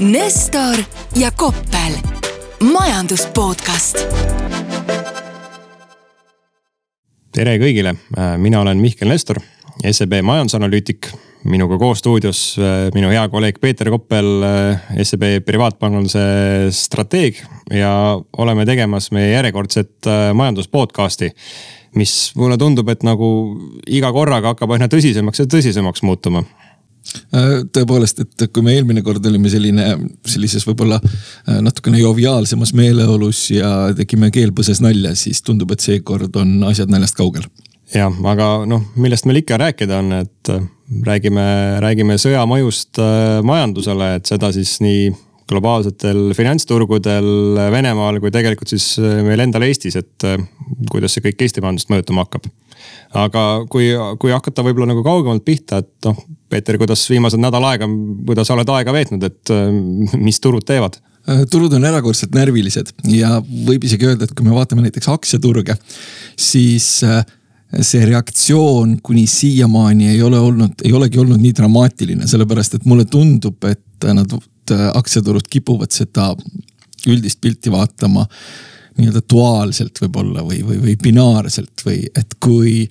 Nestor ja Koppel, majandus podcast. tere kõigile, mina olen Mihkel Nestor, SEB majandusanalüütik. minuga koos stuudios äh, minu hea kolleeg Peeter Koppel, äh, SEB privaatpanganduse strateeg ja oleme tegemas meie järjekordset äh, majandus podcast'i mis mulle tundub, et nagu iga korraga hakkab aina tõsisemaks ja tõsisemaks muutuma tõepoolest, et kui me eelmine kord olime selline, sellises võib-olla äh, natukene joviaalsemas meeleolus ja tegime keelpõses nalja, siis tundub, et seekord on asjad naljast kaugel. jah, aga noh, millest meil ikka rääkida on, et äh, räägime, räägime sõja mõjust majandusele, et seda siis nii globaalsetel finantsturgudel Venemaal kui tegelikult siis meil endal Eestis, et kuidas see kõik Eesti majandust mõjutama hakkab aga kui, kui hakata võib-olla nagu kaugemalt pihta, et noh, Peeter, kuidas viimased nädal aega, kuidas sa oled aega veetnud, et äh, mis turud teevad? Äh, turud on erakordselt närvilised ja võib isegi öelda, et kui me vaatame näiteks aktsiaturge, siis äh, see reaktsioon kuni siiamaani ei ole olnud, ei olegi olnud nii dramaatiline, sellepärast et mulle tundub, et nad aktsiaturud kipuvad seda üldist pilti vaatama nii-öelda duaalselt võib-olla või, või, või binaarselt või et kui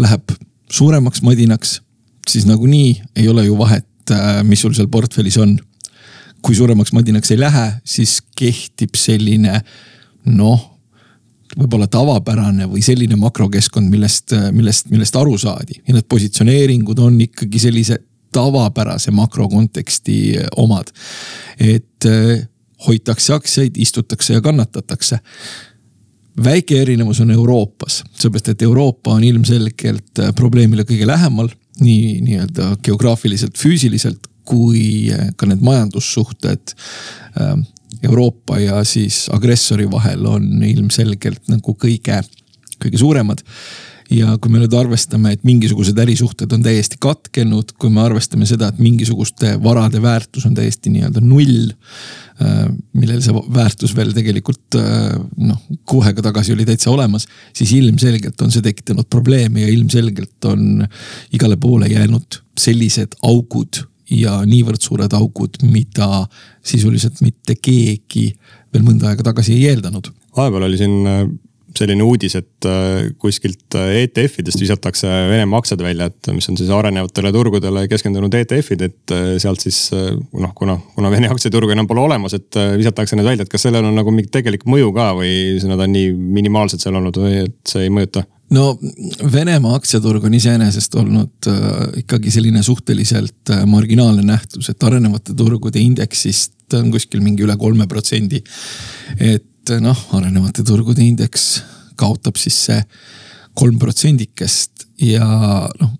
läheb suuremaks madinaks, siis nagunii ei ole ju vahet, äh, mis sul seal portfellis on. kui suuremaks madinaks ei lähe, siis kehtib selline noh, võib-olla tavapärane või selline makrokeskkond, millest, millest, millest aru saadi ja need positsioneeringud on ikkagi sellise tavapärase makrokonteksti omad. et äh, hoitakse aktsiaid, istutakse ja kannatatakse. väike erinevus on Euroopas, sellepärast et Euroopa on ilmselgelt äh, probleemile kõige lähemal, nii nii-öelda geograafiliselt, füüsiliselt kui äh, ka need majandussuhted äh, Euroopa ja siis agressori vahel on ilmselgelt nagu kõige, kõige suuremad ja kui me nüüd arvestame, et mingisugused ärisuhted on täiesti katkenud, kui me arvestame seda, et mingisuguste varade väärtus on täiesti nii-öelda null. Äh, millel see väärtus veel tegelikult äh, noh, kuu aega tagasi oli täitsa olemas, siis ilmselgelt on see tekitanud probleeme ja ilmselgelt on igale poole jäänud sellised augud ja niivõrd suured augud, mida sisuliselt mitte keegi veel mõnda aega tagasi ei eeldanud. vahepeal oli siin äh, selline uudis, et äh, kuskilt äh, ETF-idest visatakse Venemaa aktsiad välja, et mis on siis arenevatele turgudele keskendunud ETF-id, et äh, sealt siis noh, kuna, kuna Vene aktsiaturgu enam pole olemas, et visatakse need välja, et kas sellel on nagu mingi tegelik mõju ka või nad on nii minimaalsed seal olnud või et see ei mõjuta? no Venemaa aktsiaturg on iseenesest olnud ikkagi selline suhteliselt marginaalne nähtus, et arenevate turgude indeksist on kuskil mingi üle kolme protsendi. et et noh, arenevate turgude indeks kaotab siis see kolm protsendikest ja noh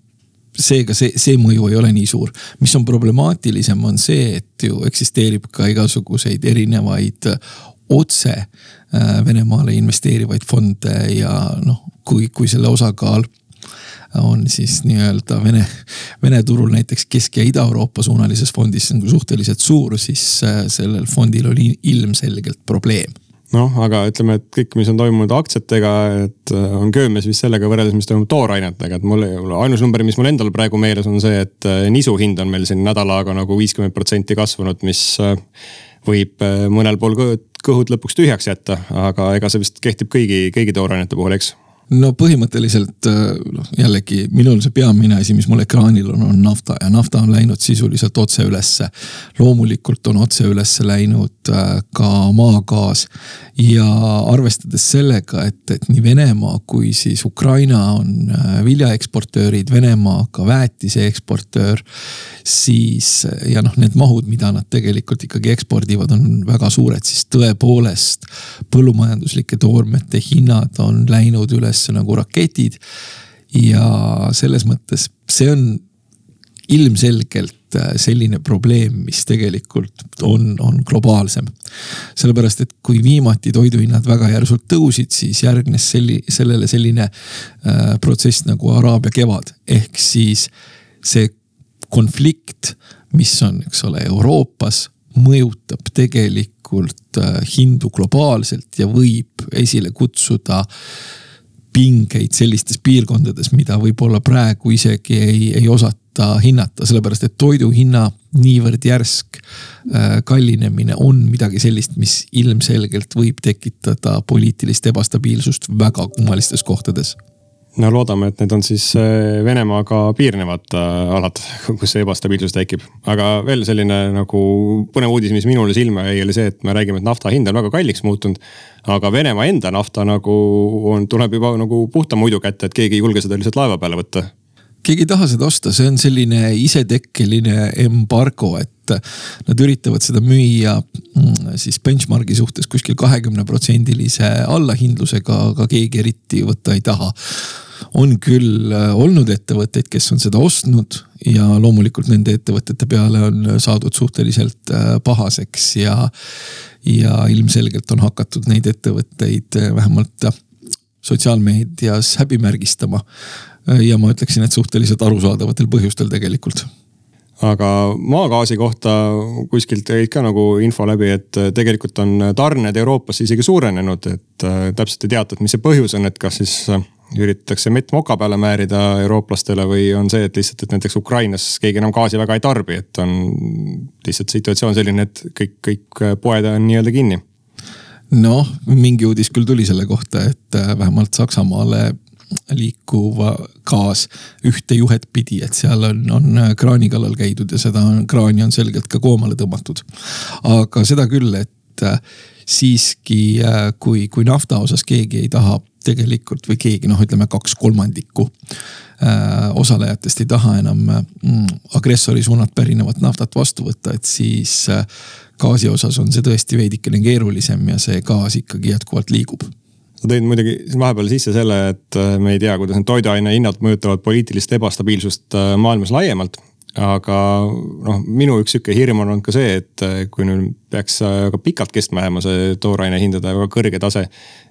seega see, see mõju ei ole nii suur. mis on problemaatilisem, on see, et ju eksisteerib ka igasuguseid erinevaid otse äh, Venemaale investeerivaid fonde ja noh, kui, kui selle osakaal on siis nii-öelda Vene, Vene turul näiteks Kesk- ja Ida-Euroopa suunalises fondis nagu suhteliselt suur, siis äh, sellel fondil oli ilmselgelt probleem noh, aga ütleme, et kõik, mis on toimunud aktsiatega, et äh, on köömes vist sellega võrreldes, mis toimub toorainetega, et mul ainus number, mis mul endal praegu meeles on see, et äh, nisu hind on meil siin nädala aega nagu viiskümmend protsenti kasvanud, mis äh, võib mõnel pool kõhud lõpuks tühjaks jätta, aga ega see vist kehtib kõigi, kõigi toorainete puhul, eks? No põhimõtteliselt noh, jällegi minul see peamine asi, mis mul ekraanil on, on nafta. Ja nafta on läinud sisuliselt otse ülesse. loomulikult on otse ülesse läinud ka maagaas ja arvestades sellega, et, et nii Venemaa kui siis Ukraina on äh, viljaeksportöörid, Venemaa ka väetise eksportöör. siis ja noh, need mahud, mida nad tegelikult ikkagi ekspordivad, on väga suured, siis tõepoolest põllumajanduslike toormete hinnad on läinud üles nagu raketid. ja selles mõttes see on ilmselgelt äh, selline probleem, mis tegelikult on, on globaalsem. sellepärast, et kui viimati toiduhinnad väga järsult tõusid, siis järgnes selli-, sellele selline äh, protsess nagu Araabia kevad, ehk siis see konflikt, mis on, eks ole, Euroopas, mõjutab tegelikult äh, hindu globaalselt ja võib esile kutsuda äh, pingeid sellistes piirkondades, mida võib-olla praegu isegi ei, ei osata hinnata, sellepärast et toidu hinna niivõrd järsk äh, kallinemine on midagi sellist, mis ilmselgelt võib tekitada poliitilist ebastabiilsust väga kummalistes kohtades no loodame, et need on siis äh, Venemaaga piirnevad äh, alad, kus see ebastabiilsus tekib. aga veel selline nagu põnev uudis, mis minule silma jäi, oli see, et me räägime, et nafta hind on väga kalliks muutunud. aga Venemaa enda nafta nagu on, tuleb juba nagu puhta muidu kätte, et keegi ei julge seda lihtsalt laeva peale võtta keegi ei taha seda osta, see on selline isetekkeline embargo, et nad üritavad seda müüa mm, siis benchmark'i suhtes kuskil kahekümne protsendilise allahindlusega, aga keegi eriti võtta ei taha on küll äh, olnud ettevõtteid, kes on seda ostnud ja loomulikult nende ettevõtete peale on saadud suhteliselt äh, pahaseks ja. ja ilmselgelt on hakatud neid ettevõtteid äh, vähemalt sotsiaalmeedias häbimärgistama. ja ma ütleksin, et suhteliselt arusaadavatel põhjustel tegelikult aga maagaasi kohta kuskilt käid ka nagu info läbi, et tegelikult on tarned Euroopasse isegi suurenenud, et täpselt ei teata, et mis see põhjus on, et kas siis üritatakse mett moka peale määrida eurooplastele või on see, et lihtsalt, et näiteks Ukrainas keegi enam gaasi väga ei tarbi, et on lihtsalt situatsioon selline, et kõik, kõik poed on nii-öelda kinni? noh, mingi uudis küll tuli selle kohta, et äh, vähemalt Saksamaale liikuva gaas ühte juhet pidi, et seal on, on äh, kraani kallal käidud ja seda on, kraani on selgelt ka koomale tõmmatud. aga seda küll, et äh, siiski kui, kui nafta osas keegi ei taha tegelikult või keegi noh, ütleme kaks kolmandikku äh, osalejatest ei taha enam mm, agressori suunalt pärinevat naftat vastu võtta, et siis äh, gaasi osas on see tõesti veidikene keerulisem ja see gaas ikkagi jätkuvalt liigub. Sa tõid muidugi siin vahepeal sisse selle, et äh, me ei tea, kuidas need toiduaine hinnad mõjutavad poliitilist ebastabiilsust äh, maailmas laiemalt aga noh, minu üks sihuke hirm on olnud ka see, et eh, kui nüüd peaks ka pikalt kestma jääma see tooraine hindade väga kõrge tase.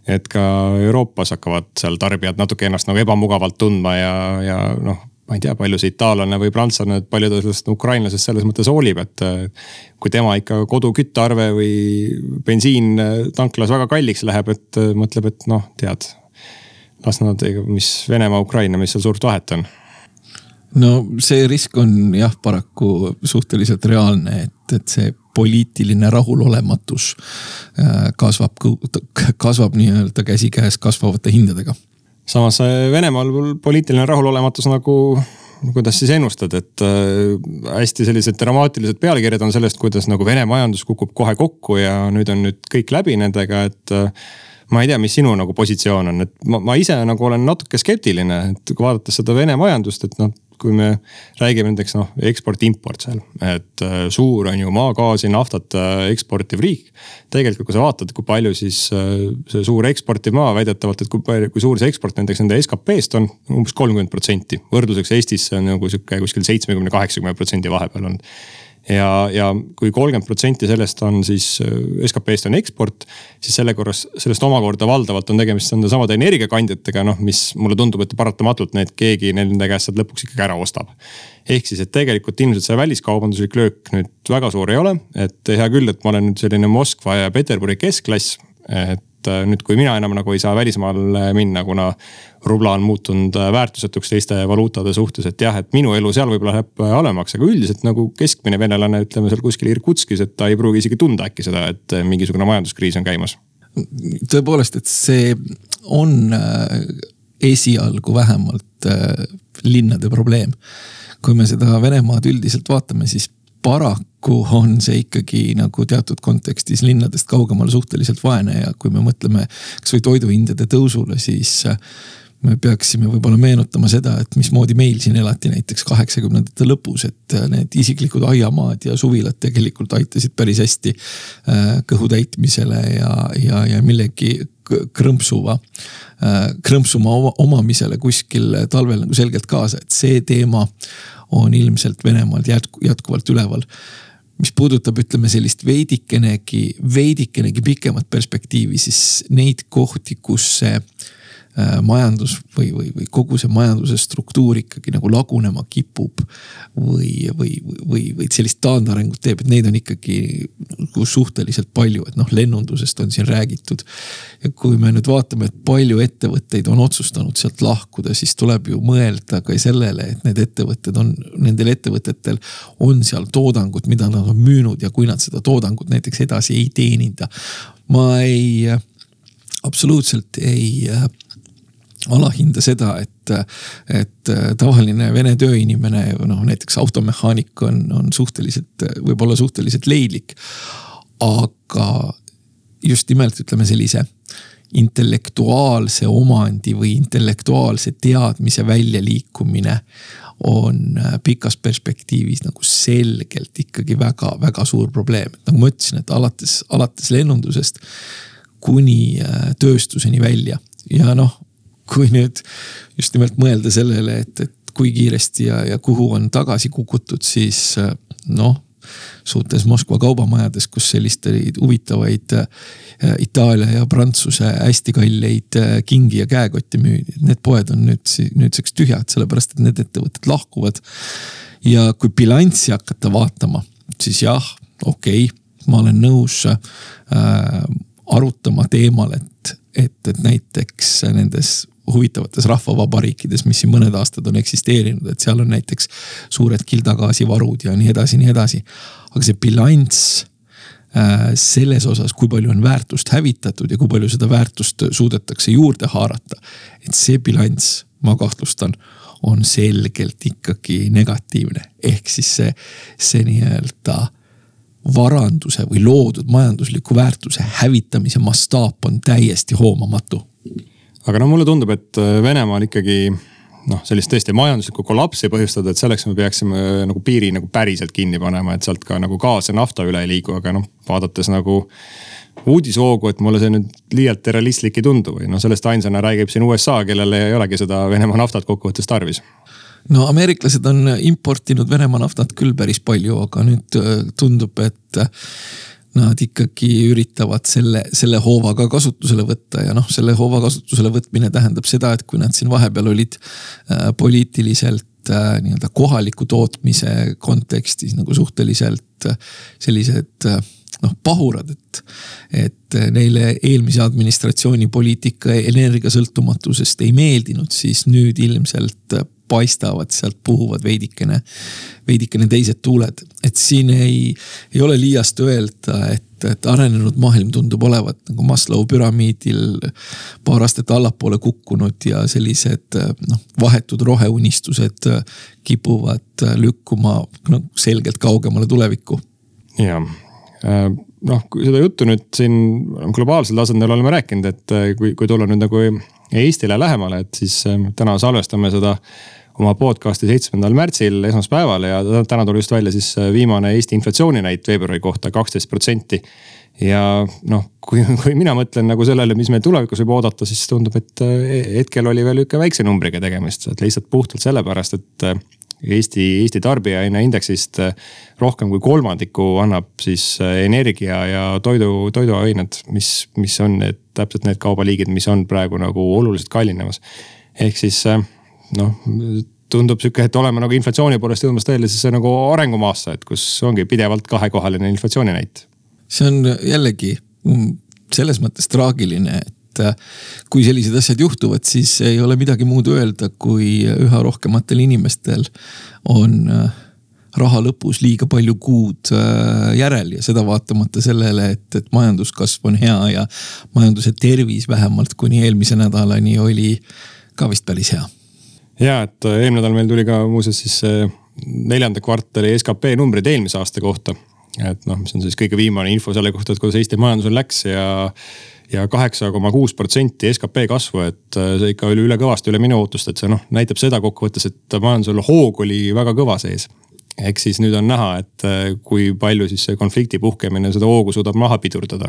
et ka Euroopas hakkavad seal tarbijad natuke ennast nagu ebamugavalt tundma ja, ja noh, ma ei tea, palju see itaallane või prantslane, et palju ta sellest ukrainlasest selles mõttes hoolib, et. Eh, kui tema ikka kodu küttearve või bensiin tanklas väga kalliks läheb, et mõtleb, et noh, tead. las nad, mis Venemaa, Ukraina, mis seal suurt vahet on no see risk on jah, paraku suhteliselt reaalne, et, et see poliitiline rahulolematus äh, kasvab, kasvab nii-öelda käsikäes kasvavate hindadega. samas äh, Venemaal poliitiline rahulolematus nagu kuidas siis ennustad, et äh, hästi sellised dramaatilised pealkirjad on sellest, kuidas nagu Vene majandus kukub kohe kokku ja nüüd on nüüd kõik läbi nendega, et ma ei tea, mis sinu nagu positsioon on, et ma, ma ise nagu olen natuke skeptiline, et vaadates seda Vene majandust, et noh kui me räägime näiteks noh, eksport-import seal, et äh, suur on ju maagaasi, naftat äh, eksportiv riik. tegelikult, kui sa vaatad, kui palju siis äh, see suur eksportiv maa väidetavalt, et kui kui suur see eksport näiteks nende SKP-st on, umbes kolmkümmend protsenti. võrdluseks Eestis see on nagu sihuke kuskil seitsmekümne, kaheksakümne protsendi vahepeal olnud ja, ja kui kolmkümmend protsenti sellest on siis äh, SKP-st on eksport, siis selle korras, sellest omakorda valdavalt on tegemist nende samade energiakandjatega, noh, mis mulle tundub, et paratamatult need keegi nende käest sealt lõpuks ikkagi ära ostab. ehk siis, et tegelikult ilmselt see väliskaubanduslik löök nüüd väga suur ei ole, et hea küll, et ma olen nüüd selline Moskva ja Peterburi keskklass, et et äh, nüüd, kui mina enam nagu ei saa välismaale minna, kuna rubla on muutunud äh, väärtusetuks teiste valuutade suhtes, et jah, et minu elu seal võib-olla läheb äh, halvemaks, aga üldiselt nagu keskmine venelane, ütleme seal kuskil Irkutskis, et ta ei pruugi isegi tunda äkki seda, et mingisugune majanduskriis on käimas. tõepoolest, et see on esialgu vähemalt linnade probleem. kui me seda Venemaad üldiselt vaatame, siis paraku on see ikkagi nagu teatud kontekstis linnadest kaugemal suhteliselt vaene ja kui me mõtleme kasvõi toiduhindade tõusule, siis äh, me peaksime võib-olla meenutama seda, et mismoodi meil siin elati näiteks kaheksakümnendate lõpus, et äh, need isiklikud aiamaad ja suvilad tegelikult aitasid päris hästi äh, kõhu täitmisele ja, ja, ja millegi krõmpsuva, krõmpsuma omamisele kuskil talvel nagu selgelt kaasa, et see teema on ilmselt Venemaal jätku, jätkuvalt üleval. mis puudutab, ütleme sellist veidikenegi, veidikenegi pikemat perspektiivi, siis neid kohti, kus see Äh, majandus või, või, või kogu see majanduse struktuur ikkagi nagu lagunema kipub. või, või, või, või sellist taandarengut teeb, et neid on ikkagi nagu suhteliselt palju, et noh, lennundusest on siin räägitud. ja kui me nüüd vaatame, et palju ettevõtteid on otsustanud sealt lahkuda, siis tuleb ju mõelda ka sellele, et need ettevõtted on, nendel ettevõtetel on seal toodangut, mida nad on müünud ja kui nad seda toodangut näiteks edasi ei teeninda. ma ei absoluutselt ei alahinda seda, et, et tavaline vene tööinimene, noh näiteks automehaanik on, on suhteliselt, võib olla suhteliselt leidlik. aga just nimelt ütleme sellise intellektuaalse omandi või intellektuaalse teadmise väljaliikumine on pikas perspektiivis nagu selgelt ikkagi väga-väga suur probleem. nagu ma ütlesin, et alates, alates lennundusest kuni tööstuseni välja ja noh, kui nüüd just nimelt mõelda sellele, et, et kui kiiresti ja, ja kuhu on tagasi kukutud, siis noh suurtes Moskva kaubamajades, kus selliseid huvitavaid äh, Itaalia ja Prantsuse hästi kalleid äh, kingi ja käekotti müüdi. Need poed on nüüd, nüüdseks tühjad, sellepärast et need ettevõtted lahkuvad. ja kui bilanssi hakata vaatama, siis jah, okei okay,, ma olen nõus äh, arutama teemal, et, et, et näiteks nendes huvitavates rahvavabariikides, mis siin mõned aastad on eksisteerinud, et seal on näiteks suured kildagaasivarud ja nii edasi, nii edasi. aga see bilanss äh, selles osas, kui palju on väärtust hävitatud ja kui palju seda väärtust suudetakse juurde haarata. et see bilanss, ma kahtlustan, on selgelt ikkagi negatiivne, ehk siis see, see nii-öelda varanduse või loodud majandusliku väärtuse hävitamise mastaap on täiesti hoomamatu aga no mulle tundub, et äh, Venemaal ikkagi noh, sellist tõesti majanduslikku kollapsi põhjustada, et selleks me peaksime äh, nagu piiri nagu päriselt kinni panema, et sealt ka nagu gaas ja nafta üle ei liigu, aga noh, vaadates nagu uudishoogu, et mulle see nüüd liialt realistlik ei tundu või noh, sellest ainsana räägib siin USA, kellel ei olegi seda Venemaa naftat kokkuvõttes tarvis. No ameeriklased on importinud Venemaa naftat küll päris palju, aga nüüd äh, tundub, et nad ikkagi üritavad selle, selle hoova ka kasutusele võtta ja noh, selle hoova kasutusele võtmine tähendab seda, et kui nad siin vahepeal olid äh, poliitiliselt äh, nii-öelda kohaliku tootmise kontekstis nagu suhteliselt äh, sellised äh, noh, pahurad, et, et neile eelmise administratsiooni poliitika energiasõltumatusest ei meeldinud, siis nüüd ilmselt paistavad, sealt puhuvad veidikene, veidikene teised tuuled. et siin ei, ei ole liiast öelda, et, et arenenud maailm tundub olevat nagu Maslow püramiidil paar astet allapoole kukkunud ja sellised noh, vahetud roheunistused kipuvad lükkuma noh, selgelt kaugemale tulevikku. jah äh, noh, kui seda juttu nüüd siin globaalsel tasandil oleme rääkinud, et kui, kui tulla nüüd nagu Eestile lähemale, et siis äh, täna salvestame seda oma podcast'i seitsmendal märtsil, esmaspäeval ja täna tuli just välja siis äh, viimane Eesti inflatsiooninäit veebruari kohta, kaksteist protsenti. ja noh, kui, kui mina mõtlen nagu sellele, mis meil tulevikus võib oodata, siis tundub, et äh, hetkel oli veel nihuke väikse numbriga tegemist, et lihtsalt puhtalt sellepärast, et äh, Eesti, Eesti tarbijahinnaindeksist rohkem kui kolmandiku annab siis energia ja toidu, toiduained, mis, mis on need täpselt need kaubaliigid, mis on praegu nagu oluliselt kallinemas. ehk siis noh, tundub sihuke, et oleme nagu inflatsiooni poolest jõudmas tõelisesse nagu arengumaasse, et kus ongi pidevalt kahekohaline inflatsiooninäit. see on jällegi mm, selles mõttes traagiline, et äh, kui sellised asjad juhtuvad, siis ei ole midagi muud öelda, kui üha rohkematel inimestel on äh, raha lõpus liiga palju kuud äh, järel ja seda vaatamata sellele, et, et majanduskasv on hea ja majanduse tervis vähemalt kuni eelmise nädalani oli ka vist päris hea ja et äh, eelmine nädal meil tuli ka muuseas siis äh, neljanda kvartali skp numbrid eelmise aasta kohta. et noh, mis on siis kõige viimane info selle kohta, et kuidas Eesti majandusel läks ja ja kaheksa koma kuus protsenti skp kasvu, et äh, see ikka oli üle kõvasti üle minu ootust, et see noh, näitab seda kokkuvõttes, et majandusel hoog oli väga kõva sees. ehk siis nüüd on näha, et kui palju siis see konflikti puhkemine seda hoogu suudab maha pidurdada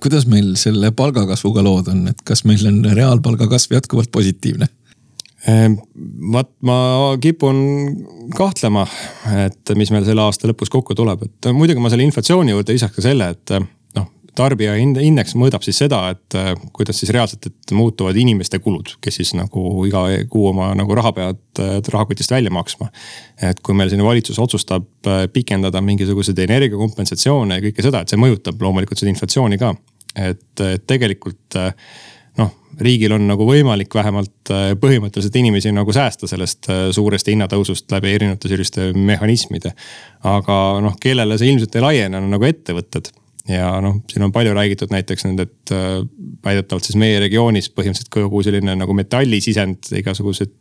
kuidas meil selle palgakasvuga lood on, et kas meil on reaalpalga kasv jätkuvalt positiivne? Ehm, vaat ma kipun kahtlema, et mis meil selle aasta lõpus kokku tuleb, et muidugi ma selle inflatsiooni juurde lisaks ka selle, et noh, tarbija indeks mõõdab siis seda, et äh, kuidas siis reaalselt, et muutuvad inimeste kulud, kes siis nagu iga kuu oma nagu raha peavad äh, rahakotist välja maksma. et kui meil siin valitsus otsustab äh, pikendada mingisuguseid energiakompensatsioone ja kõike seda, et see mõjutab loomulikult seda inflatsiooni ka. et, tegelikult noh, riigil on nagu võimalik vähemalt põhimõtteliselt inimesi nagu säästa sellest suurest hinnatõusust läbi erinevate selliste mehhanismide. aga noh, kellele see ilmselt ei laiene, on nagu ettevõtted ja noh, siin on palju räägitud näiteks nüüd, et äh, väidetavalt siis meie regioonis põhimõtteliselt kogu selline nagu metallisisend, igasugused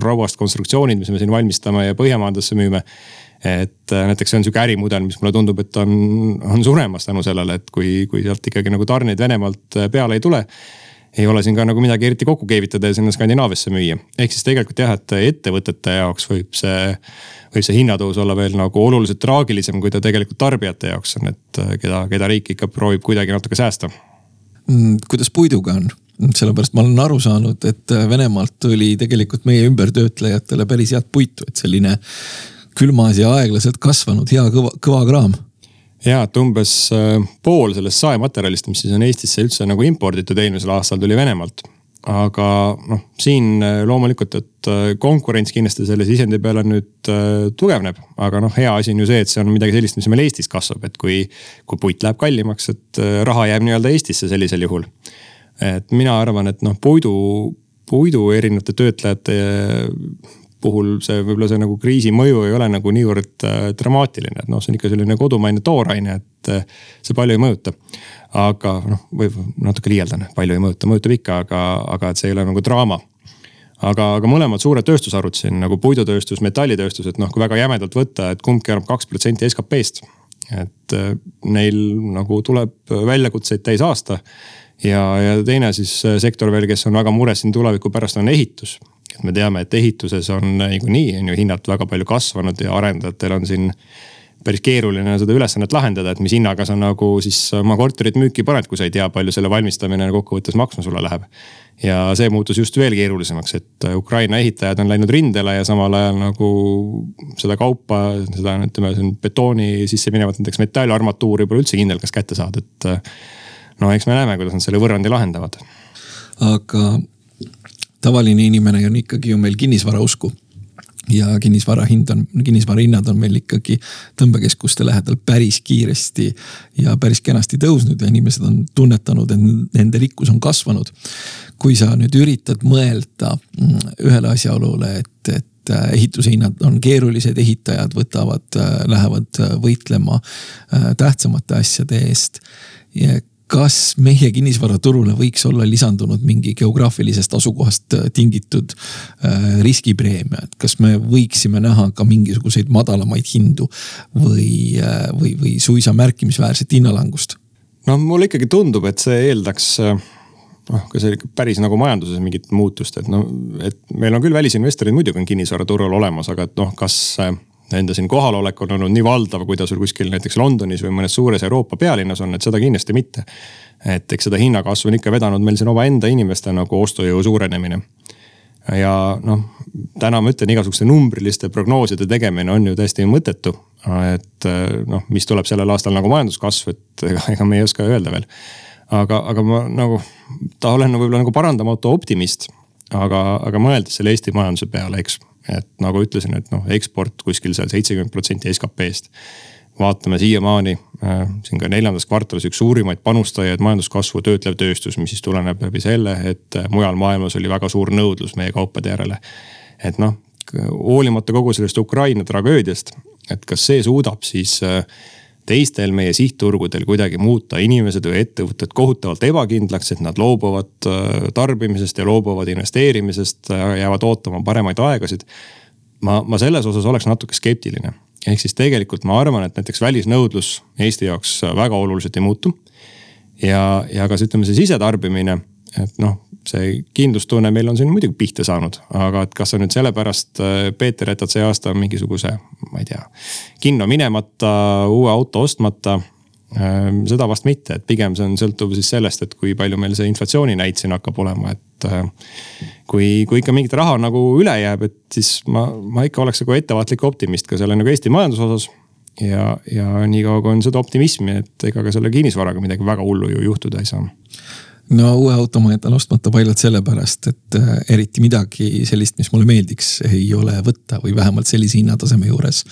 rauast konstruktsioonid, mis me siin valmistame ja Põhjamaadesse müüme. et äh, näiteks see on sihuke ärimudel, mis mulle tundub, et on, on suremas tänu sellele, et kui, kui sealt ikkagi nagu tarneid Venemaalt äh, peale ei tule ei ole siin ka nagu midagi eriti kokku keevitada ja sinna Skandinaaviasse müüa. ehk siis tegelikult jah, et ettevõtete jaoks võib see võib see hinnatõus olla veel nagu oluliselt traagilisem, kui ta tegelikult tarbijate jaoks on, et äh, keda, keda riik ikka proovib kuidagi natuke säästa. Mm, kuidas puiduga on? sellepärast ma olen aru saanud, et äh, Venemaalt tuli tegelikult meie ümbertöötlejatele päris head puitu, et selline külmas ja aeglaselt kasvanud hea kõva, kõva kraam ja et umbes äh, pool sellest saematerjalist, mis siis on Eestisse üldse nagu imporditud eelmisel aastal, tuli Venemaalt aga noh, siin äh, loomulikult, et äh, konkurents kindlasti selle sisendi peale nüüd tugevneb. aga noh, hea asi on ju see, et see on midagi sellist, mis meil Eestis kasvab, et kui, kui puit läheb kallimaks, et raha jääb nii-öelda Eestisse sellisel juhul. et mina arvan, et noh, puidu, puidu erinevate töötlejate puhul see võib-olla see nagu kriisi mõju ei ole nagu niivõrd dramaatiline, et noh, see on ikka selline kodumaine tooraine, et see palju ei mõjuta aga noh, võib natuke liialdan, palju ei mõjuta, mõjutab ikka, aga, aga et see ei ole nagu draama aga, aga mõlemad suured tööstusharud siin nagu puidutööstus, metallitööstus, et noh, kui väga jämedalt võtta, et kumbki annab kaks protsenti SKP-st. et äh, neil nagu tuleb väljakutseid täis aasta. ja, ja teine siis äh, sektor veel, kes on väga mures siin tuleviku pärast, on ehitus. Et me teame, et ehituses on niikuinii on ju hinnad väga palju kasvanud ja arendajatel on siin päris keeruline seda ülesannet lahendada, et mis hinnaga sa nagu siis oma korterit müüki paned, kui sa ei tea, palju selle valmistamine kokkuvõttes maksma sulle läheb. ja see muutus just veel keerulisemaks, et Ukraina ehitajad on läinud rindele ja samal ajal nagu seda kaupa, seda ütleme, betooni sisse minevat näiteks metallarmatuuri pole üldse kindel, kas kätte saad, et. no eks me näeme, kuidas nad selle võrrandi lahendavad. aga tavaline inimene on ikkagi ju meil kinnisvara usku ja kinnisvara hind on, kinnisvara hinnad on meil ikkagi tõmbekeskuste lähedal päris kiiresti ja päris kenasti tõusnud ja inimesed on tunnetanud, et nende rikkus on kasvanud. kui sa nüüd üritad mõelda mm, ühele asjaolule, et, et äh, ehituse hinnad on keerulised, ehitajad võtavad, äh, lähevad äh, võitlema tähtsamate asjade eest kas meie kinnisvaraturule võiks olla lisandunud mingi geograafilisest asukohast äh, tingitud äh, riskipreemia, et kas me võiksime näha ka mingisuguseid madalamaid hindu või, äh, või, või suisa märkimisväärset hinnalangust? no mulle ikkagi tundub, et see eeldaks noh, ka see päris nagu majanduses mingit muutust, et no, et meil on küll välisinvestorid muidugi on kinnisvaraturul olemas, aga et noh, kas nende siin kohalolek on olnud nii valdav, kui ta sul kuskil näiteks Londonis või mõnes suures Euroopa pealinnas on, et seda kindlasti mitte. et eks seda hinnakasvu on ikka vedanud meil siin omaenda inimeste nagu ostujõu suurenemine. ja noh, täna ma ütlen, igasuguste numbriliste prognooside tegemine on ju täiesti mõttetu. et noh, mis tuleb sellel aastal nagu majanduskasv, et ega, ega me ei oska öelda veel. aga, aga ma nagu, ta olen võib-olla nagu parandamatu optimist. aga, aga mõeldes selle Eesti majanduse peale, eks et nagu ütlesin, et noh, eksport kuskil seal seitsekümmend protsenti SKP-st. vaatame siiamaani äh, siin ka neljandas kvartalis üks suurimaid panustajaid majanduskasvu töötlev tööstus, mis siis tuleneb läbi selle, et äh, mujal maailmas oli väga suur nõudlus meie kaupade järele. et noh, hoolimata kogu sellest Ukraina tragöödiast, et kas see suudab siis äh, teistel meie sihtturgudel kuidagi muuta inimesed või ettevõtted kohutavalt ebakindlaks, et nad loobuvad äh, tarbimisest ja loobuvad investeerimisest, äh, jäävad ootama paremaid aegasid. ma, ma selles osas oleks natuke skeptiline. ehk siis tegelikult ma arvan, et näiteks välisnõudlus Eesti jaoks väga oluliselt ei muutu. ja, ja kas ütleme, see sisetarbimine, et noh see kindlustunne meil on siin muidugi pihta saanud, aga et kas sa nüüd sellepärast, äh, Peeter, jätad see aasta mingisuguse, ma ei tea, kinno minemata, uue auto ostmata ähm, seda vast mitte, et pigem see on sõltuv siis sellest, et kui palju meil see inflatsiooninäit siin hakkab olema, et. Äh, kui, kui ikka mingit raha nagu üle jääb, et siis ma, ma ikka oleks nagu ettevaatlik optimist ka selle nagu Eesti majanduse osas. ja, ja niikaua kui on seda optimismi, et ega ka selle kinnisvaraga midagi väga hullu ju juhtuda ei saa no uue auto ma jätan ostmata paljalt sellepärast, et äh, eriti midagi sellist, mis mulle meeldiks, ei ole võtta või vähemalt sellise hinnataseme juures,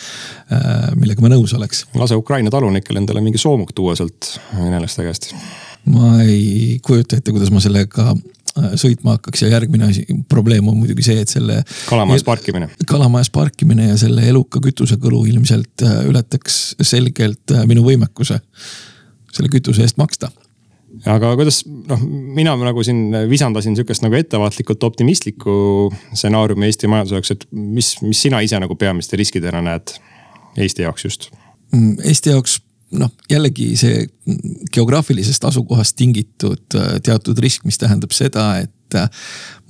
äh, millega ma nõus oleks. lase Ukraina talunikel endale mingi soomuk tuua sealt venelaste käest. ma ei kujuta ette, kuidas ma sellega äh, sõitma hakkaks ja järgmine asi, probleem on muidugi see, et selle. kalamajas parkimine. kalamajas parkimine ja selle eluka kütusekõlu ilmselt ületaks selgelt minu võimekuse selle kütuse eest maksta aga kuidas noh, mina nagu siin visandasin sihukest nagu ettevaatlikult optimistlikku stsenaariumi Eesti majanduse jaoks, et mis, mis sina ise nagu peamiste riskidena näed Eesti jaoks just? Mm, Eesti jaoks noh, jällegi see geograafilisest asukohast tingitud äh, teatud risk, mis tähendab seda, et äh,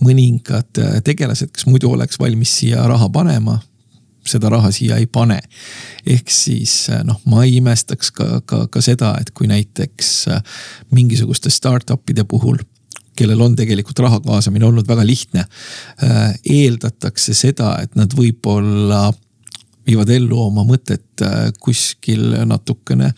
mõningad äh, tegelased, kes muidu oleks valmis siia raha panema seda raha siia ei pane. ehk siis äh, noh, ma ei imestaks ka, ka, ka seda, et kui näiteks äh, mingisuguste startup'ide puhul kellel on tegelikult raha kaasamine olnud väga lihtne. Äh, eeldatakse seda, et nad võib-olla viivad ellu oma mõtet kuskil natukene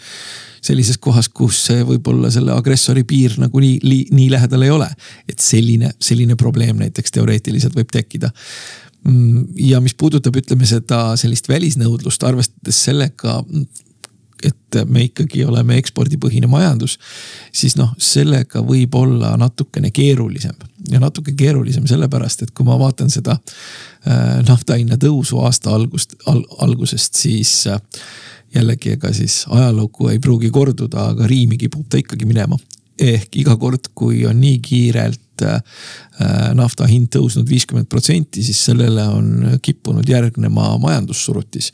sellises kohas, kus võib-olla selle agressori piir nagu nii, nii, nii lähedal ei ole. et selline, selline probleem näiteks teoreetiliselt võib tekkida. Mm, ja mis puudutab, ütleme seda sellist välisnõudlust, arvestades sellega, et me ikkagi oleme ekspordipõhine majandus, siis noh, sellega võib olla natukene keerulisem ja natuke keerulisem sellepärast, et kui ma vaatan seda äh, nafta hinna tõusu aasta algust al,, algusest, siis äh, jällegi, ega siis ajalugu ei pruugi korduda, aga riimi kipub ta ikkagi minema. Ehk iga kord, kui on nii kiirelt Äh, nafta hind tõusnud viiskümmend protsenti, siis sellele on kippunud järgnema majandussurutis.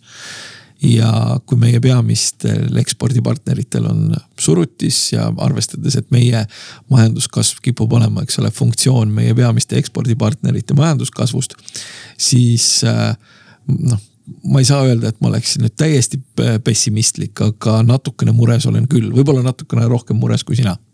Ja kui meie peamistel ekspordipartneritel on surutis ja arvestades, et meie majanduskasv kipub olema, eks ole, funktsioon meie peamiste ekspordipartnerite majanduskasvust, siis äh, noh ma ei saa öelda, et ma oleksin nüüd täiesti pessimistlik, aga natukene mures olen küll, võib-olla natukene rohkem mures kui sina. Äh,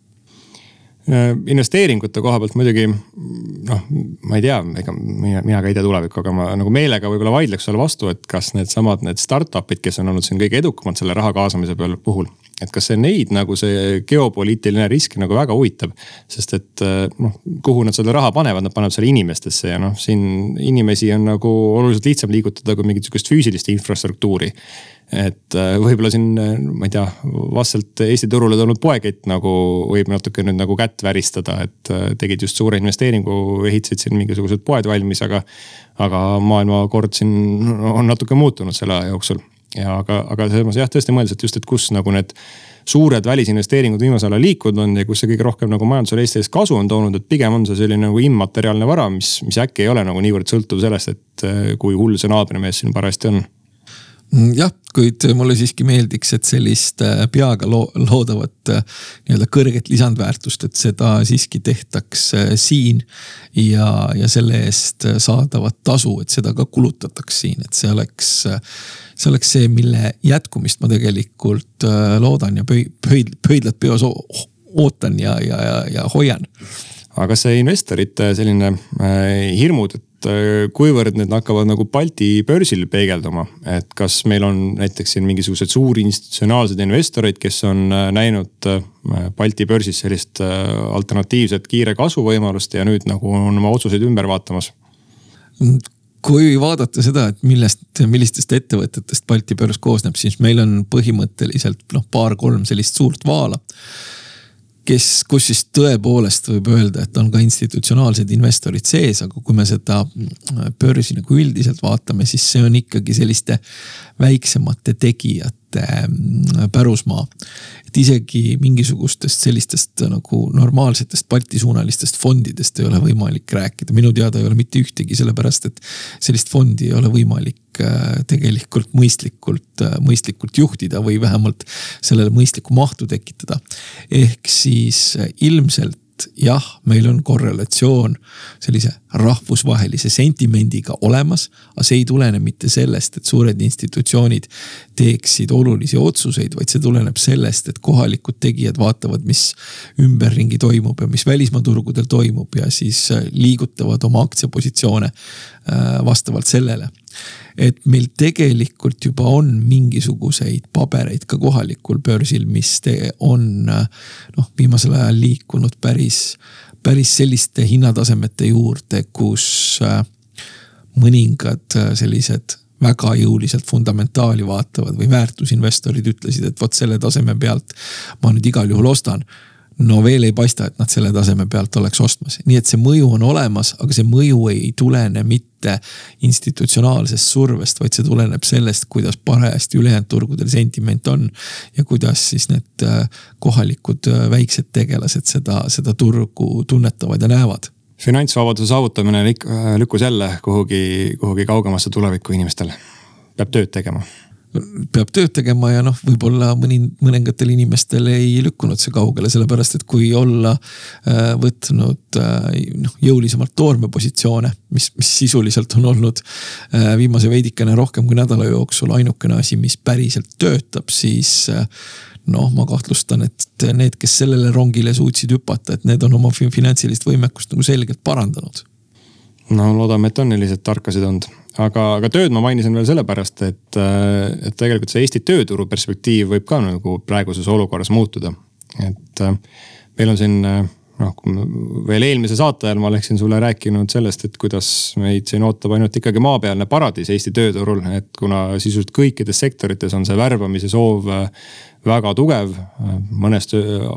investeeringute koha pealt muidugi noh, ma ei tea, ega mina, mina ka ei tea tulevikku, aga ma nagu meelega võib-olla vaidleks sulle vastu, et kas needsamad need startup'id, kes on olnud siin kõige edukamad selle raha kaasamise peal puhul. et kas see neid nagu see geopoliitiline risk nagu väga huvitab, sest et äh, noh, kuhu nad selle raha panevad, nad panevad selle inimestesse ja noh, siin inimesi on nagu oluliselt lihtsam liigutada kui mingit sihukest füüsilist infrastruktuuri et äh, võib-olla siin, äh, ma ei tea, vastselt Eesti turule tulnud poekett nagu võib natuke nüüd nagu kätt väristada, et äh, tegid just suure investeeringu, ehitasid siin mingisugused poed valmis, aga. aga maailmakord siin on natuke muutunud selle aja jooksul ja aga, aga selles mõttes jah, tõesti mõeldes, et just, et kus nagu need suured välisinvesteeringud viimasel ajal liikunud on ja kus see kõige rohkem nagu majandusele Eestis kasu on toonud, et pigem on see selline nagu immateriaalne vara, mis, mis äkki ei ole nagu niivõrd sõltuv sellest, et kui hull see naabrimees siin parajasti on jah, kuid mulle siiski meeldiks, et sellist äh, peaga loo, loodavat äh, nii-öelda kõrget lisandväärtust, et seda siiski tehtaks äh, siin. ja, ja selle eest saadavat tasu, et seda ka kulutataks siin, et see oleks, see oleks see, mille jätkumist ma tegelikult loodan ja pöid-, pöid-, pöidlad peos ootan ja, ja, ja, ja hoian aga see investorite selline hirmud, et et äh, kuivõrd need hakkavad nagu Balti börsil peegelduma, et kas meil on näiteks siin mingisuguseid suuri institutsionaalseid investoreid, kes on äh, näinud äh, Balti börsis sellist alternatiivset kiire kasvuvõimalust ja nüüd nagu on oma otsuseid ümber vaatamas? kui vaadata seda, et millest, millistest ettevõtetest Balti börs koosneb, siis meil on põhimõtteliselt noh, paar-kolm sellist suurt vaala kes, kus siis tõepoolest võib öelda, et on ka institutsionaalsed investorid sees, aga kui me seda mm, börsi nagu üldiselt vaatame, siis see on ikkagi selliste väiksemate tegijate mm, pärusmaa. et isegi mingisugustest sellistest nagu normaalsetest Balti-suunalistest fondidest ei ole võimalik rääkida, minu teada ei ole mitte ühtegi, sellepärast et sellist fondi ei ole võimalik tegelikult mõistlikult, äh, mõistlikult juhtida või vähemalt sellele mõistlikku mahtu tekitada. ehk siis äh, ilmselt jah, meil on korrelatsioon sellise rahvusvahelise sentimendiga olemas, aga see ei tulene mitte sellest, et suured institutsioonid teeksid olulisi otsuseid, vaid see tuleneb sellest, et kohalikud tegijad vaatavad, mis ümberringi toimub ja mis välismaa turgudel toimub ja siis äh, liigutavad oma aktsiapositsioone äh, vastavalt sellele. Et meil tegelikult juba on mingisuguseid pabereid ka kohalikul börsil, mis on noh, viimasel ajal liikunud päris, päris selliste hinnatasemete juurde, kus äh, mõningad äh, sellised väga jõuliselt fundamentaali vaatavad või väärtusinvestorid ütlesid, et vot selle taseme pealt ma nüüd igal juhul ostan no veel ei paista, et nad selle taseme pealt oleks ostmas, nii et see mõju on olemas, aga see mõju ei tulene mitte institutsionaalsest survest, vaid see tuleneb sellest, kuidas parajasti ülejäänud turgudel sentiment on. ja kuidas siis need äh, kohalikud äh, väiksed tegelased seda, seda turgu tunnetavad ja näevad finantsvabaduse saavutamine lükkus jälle kuhugi, kuhugi kaugemasse tulevikku inimestele. peab tööd tegema peab tööd tegema ja noh, võib-olla mõni, mõningatel inimestel ei lükkunud see kaugele, sellepärast et kui olla äh, võtnud äh, noh jõulisemalt toormepositsioone, mis, mis sisuliselt on olnud äh, viimase veidikene rohkem kui nädala jooksul ainukene asi, mis päriselt töötab, siis äh, noh, ma kahtlustan, et need, kes sellele rongile suutsid hüpata, et need on oma finantsilist võimekust nagu selgelt parandanud. No loodame, et on sellised tarkasid olnud, aga, aga tööd ma mainisin veel sellepärast, et, et tegelikult see Eesti tööturu perspektiiv võib ka nagu praeguses olukorras muutuda. et meil on siin noh, veel eelmise saate ajal ma oleksin sulle rääkinud sellest, et kuidas meid siin ootab ainult ikkagi maapealne paradiis Eesti tööturul, et kuna sisuliselt kõikides sektorites on see värbamise soov äh, väga tugev. mõnes,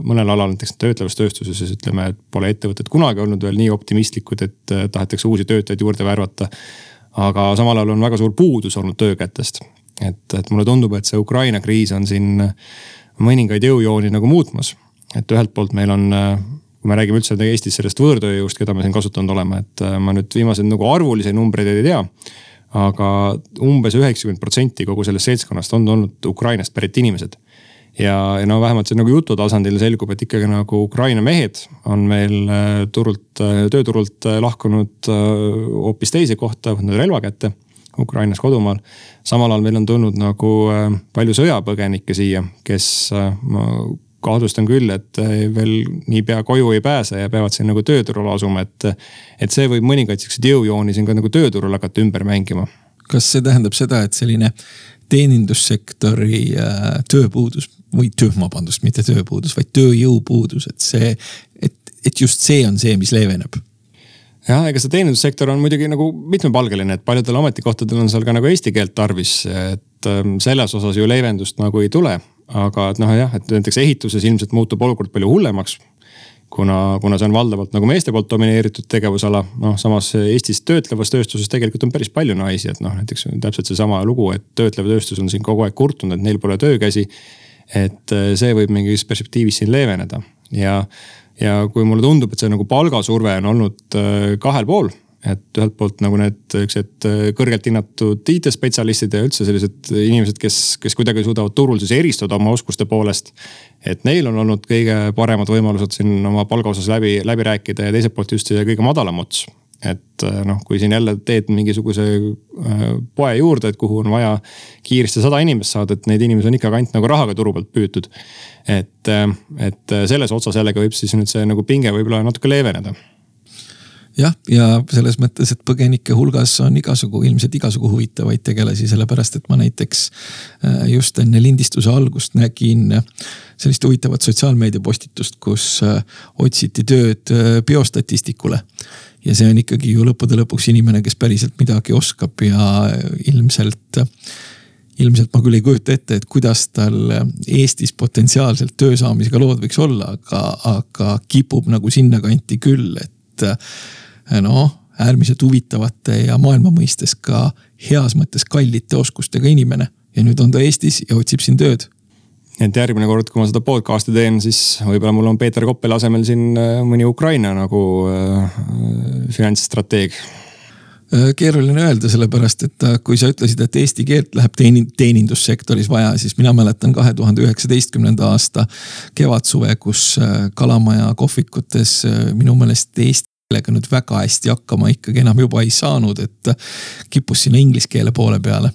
mõnel alal näiteks töötlevas tööstuses ütleme, et pole ettevõtted kunagi olnud veel nii optimistlikud, et äh, tahetakse uusi töötajaid juurde värvata. Aga samal ajal on väga suur puudus olnud töökätest. et, et mulle tundub, et see Ukraina kriis on siin mõningaid jõujooni nagu muutmas. et ühelt poolt meil on kui me räägime üldse Eestis sellest võõrtööjõust, keda me siin kasutanud oleme, et äh, ma nüüd viimaseid nagu arvulisi numbreid ei tea. aga umbes üheksakümmend protsenti kogu sellest seltskonnast on olnud Ukrainast pärit inimesed. Ja, ja no vähemalt see nagu jutu tasandil selgub, et ikkagi nagu Ukraina mehed on meil äh, turult, äh, tööturult lahkunud hoopis teise kohta, võtnud relva kätte Ukrainas kodumaal. samal ajal meil on tulnud nagu palju sõjapõgenikke siia, kes kahtlustan küll, et veel niipea koju ei pääse ja peavad siin nagu tööturule asuma, et. et see võib mõningaid siukseid jõujooni siin ka nagu tööturul hakata ümber mängima. kas see tähendab seda, et selline teenindussektori äh, tööpuudus või töö, vabandust, mitte tööpuudus, vaid tööjõupuudus, et see, et, et just see on see, mis leeveneb jah, ega see teenindussektor on muidugi nagu mitmepalgeline, et paljudel ametikohtadel on seal ka nagu eesti keelt tarvis, et ähm, selles osas ju leevendust nagu ei tule aga et noh, jah, et näiteks ehituses ilmselt muutub olukord palju hullemaks. kuna, kuna see on valdavalt nagu meeste poolt domineeritud tegevusala, noh samas Eestis töötlevas tööstuses tegelikult on päris palju naisi, et noh, näiteks täpselt seesama lugu, et töötlev tööstus on siin kogu aeg kurtnud, et neil pole töökäsi. Et äh, see võib mingis perspektiivis siin leeveneda ja, ja kui mulle tundub, et see nagu palgasurve on olnud äh, kahel pool et ühelt poolt nagu need siuksed äh, kõrgelt hinnatud IT-spetsialistid ja üldse sellised inimesed, kes, kes kuidagi suudavad turul siis eristuda oma oskuste poolest. et neil on olnud kõige paremad võimalused siin oma palga osas läbi, läbi rääkida ja teiselt poolt just see kõige madalam ots et äh, noh, kui siin jälle teed mingisuguse äh, poe juurde, et kuhu on vaja kiiresti sada inimest saada, et neid inimesi on ikkagi ainult nagu rahaga turu pealt püütud. et, et selles otsas jällegi võib siis nüüd see nagu pinge võib-olla natuke leeveneda jah, ja selles mõttes, et põgenike hulgas on igasugu, ilmselt igasugu huvitavaid tegelasi, sellepärast et ma näiteks äh, just enne lindistuse algust nägin äh, sellist huvitavat sotsiaalmeediapostitust, kus äh, otsiti tööd biostatistikule. Ja see on ikkagi ju lõppude lõpuks inimene, kes päriselt midagi oskab ja ilmselt ilmselt ma küll ei kujuta ette, et kuidas tal Eestis potentsiaalselt töö saamisega lood võiks olla, aga, aga kipub nagu sinnakanti küll, et noh, äärmiselt huvitavate ja maailma mõistes ka heas mõttes kallite oskustega inimene. ja nüüd on ta Eestis ja otsib siin tööd et järgmine kord, kui ma seda podcast'i teen, siis võib-olla mul on Peeter Koppeli asemel siin äh, mõni Ukraina nagu äh, finantsstrateeg äh, keeruline öelda, sellepärast et äh, kui sa ütlesid, et eesti keelt läheb teeni-, teenindussektoris vaja, siis mina mäletan kahe tuhande üheksateistkümnenda aasta kevadsuve, kus Kalamaja kohvikutes minu meelest eesti sellega nüüd väga hästi hakkama ikkagi enam juba ei saanud, et kippus sinna inglise keele poole peale.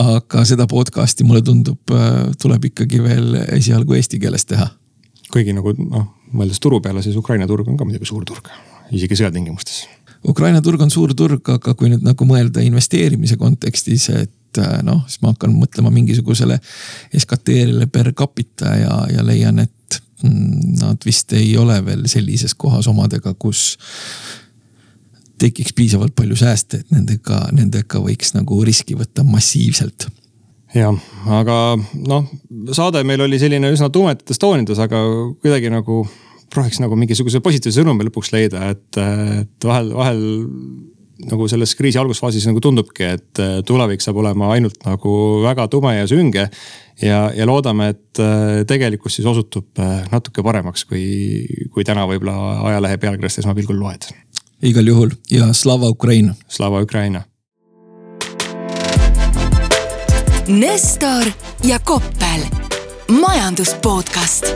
Aga seda podcast'i mulle tundub, tuleb ikkagi veel esialgu eesti keeles teha. kuigi nagu noh, mõeldes turu peale, siis Ukraina turg on ka muidugi suur turg, isegi sõjatingimustes Ukraina turg on suur turg, aga kui nüüd nagu mõelda investeerimise kontekstis, et äh, noh, siis ma hakkan mõtlema mingisugusele SKT-le per capita ja, ja leian, et mm, nad vist ei ole veel sellises kohas omadega, kus tekiks piisavalt palju sääste, et nendega, nendega võiks nagu riski võtta massiivselt jah, aga noh, saade meil oli selline üsna tumedates toonides, aga kuidagi nagu prooviks nagu mingisuguse positiivse sõnumi lõpuks leida, et, et vahel, vahel nagu selles kriisi algusfaasis nagu tundubki, et tulevik saab olema ainult nagu väga tume ja sünge. ja, ja loodame, et tegelikkus siis osutub natuke paremaks, kui, kui täna võib-olla ajalehe pealkirjast esmapilgul loed. Igal juhul ja Slava Ukraina. Slava Ukraina. Nestor ja Koppel, majandus podcast